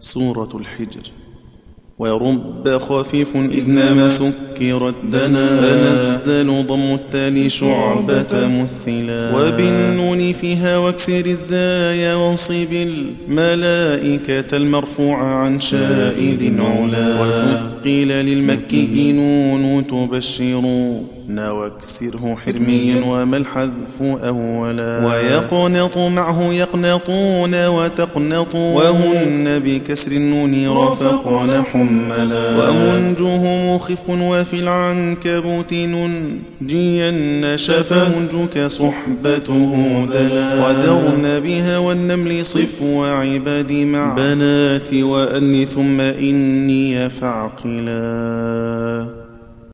سورة الحجر. ورب خفيف إذ نام سكرت دنا. أنزل ضم التالي شعبة مثلا. وبالنون فيها واكسر الزايا وانصب الملائكة المرفوع عن شائد علا. وثقل للمكي نون تبشر واكسره حرميا وما الحذف أولا ويقنط معه يقنطون وتقنط وهن بكسر النون رفقن حملا ومنجه مخف وفي العنكبوت ننجين شفهنجك صحبته ذلا ودرن بها والنمل صف وعباد مع بنات وأن ثم إني فعقلا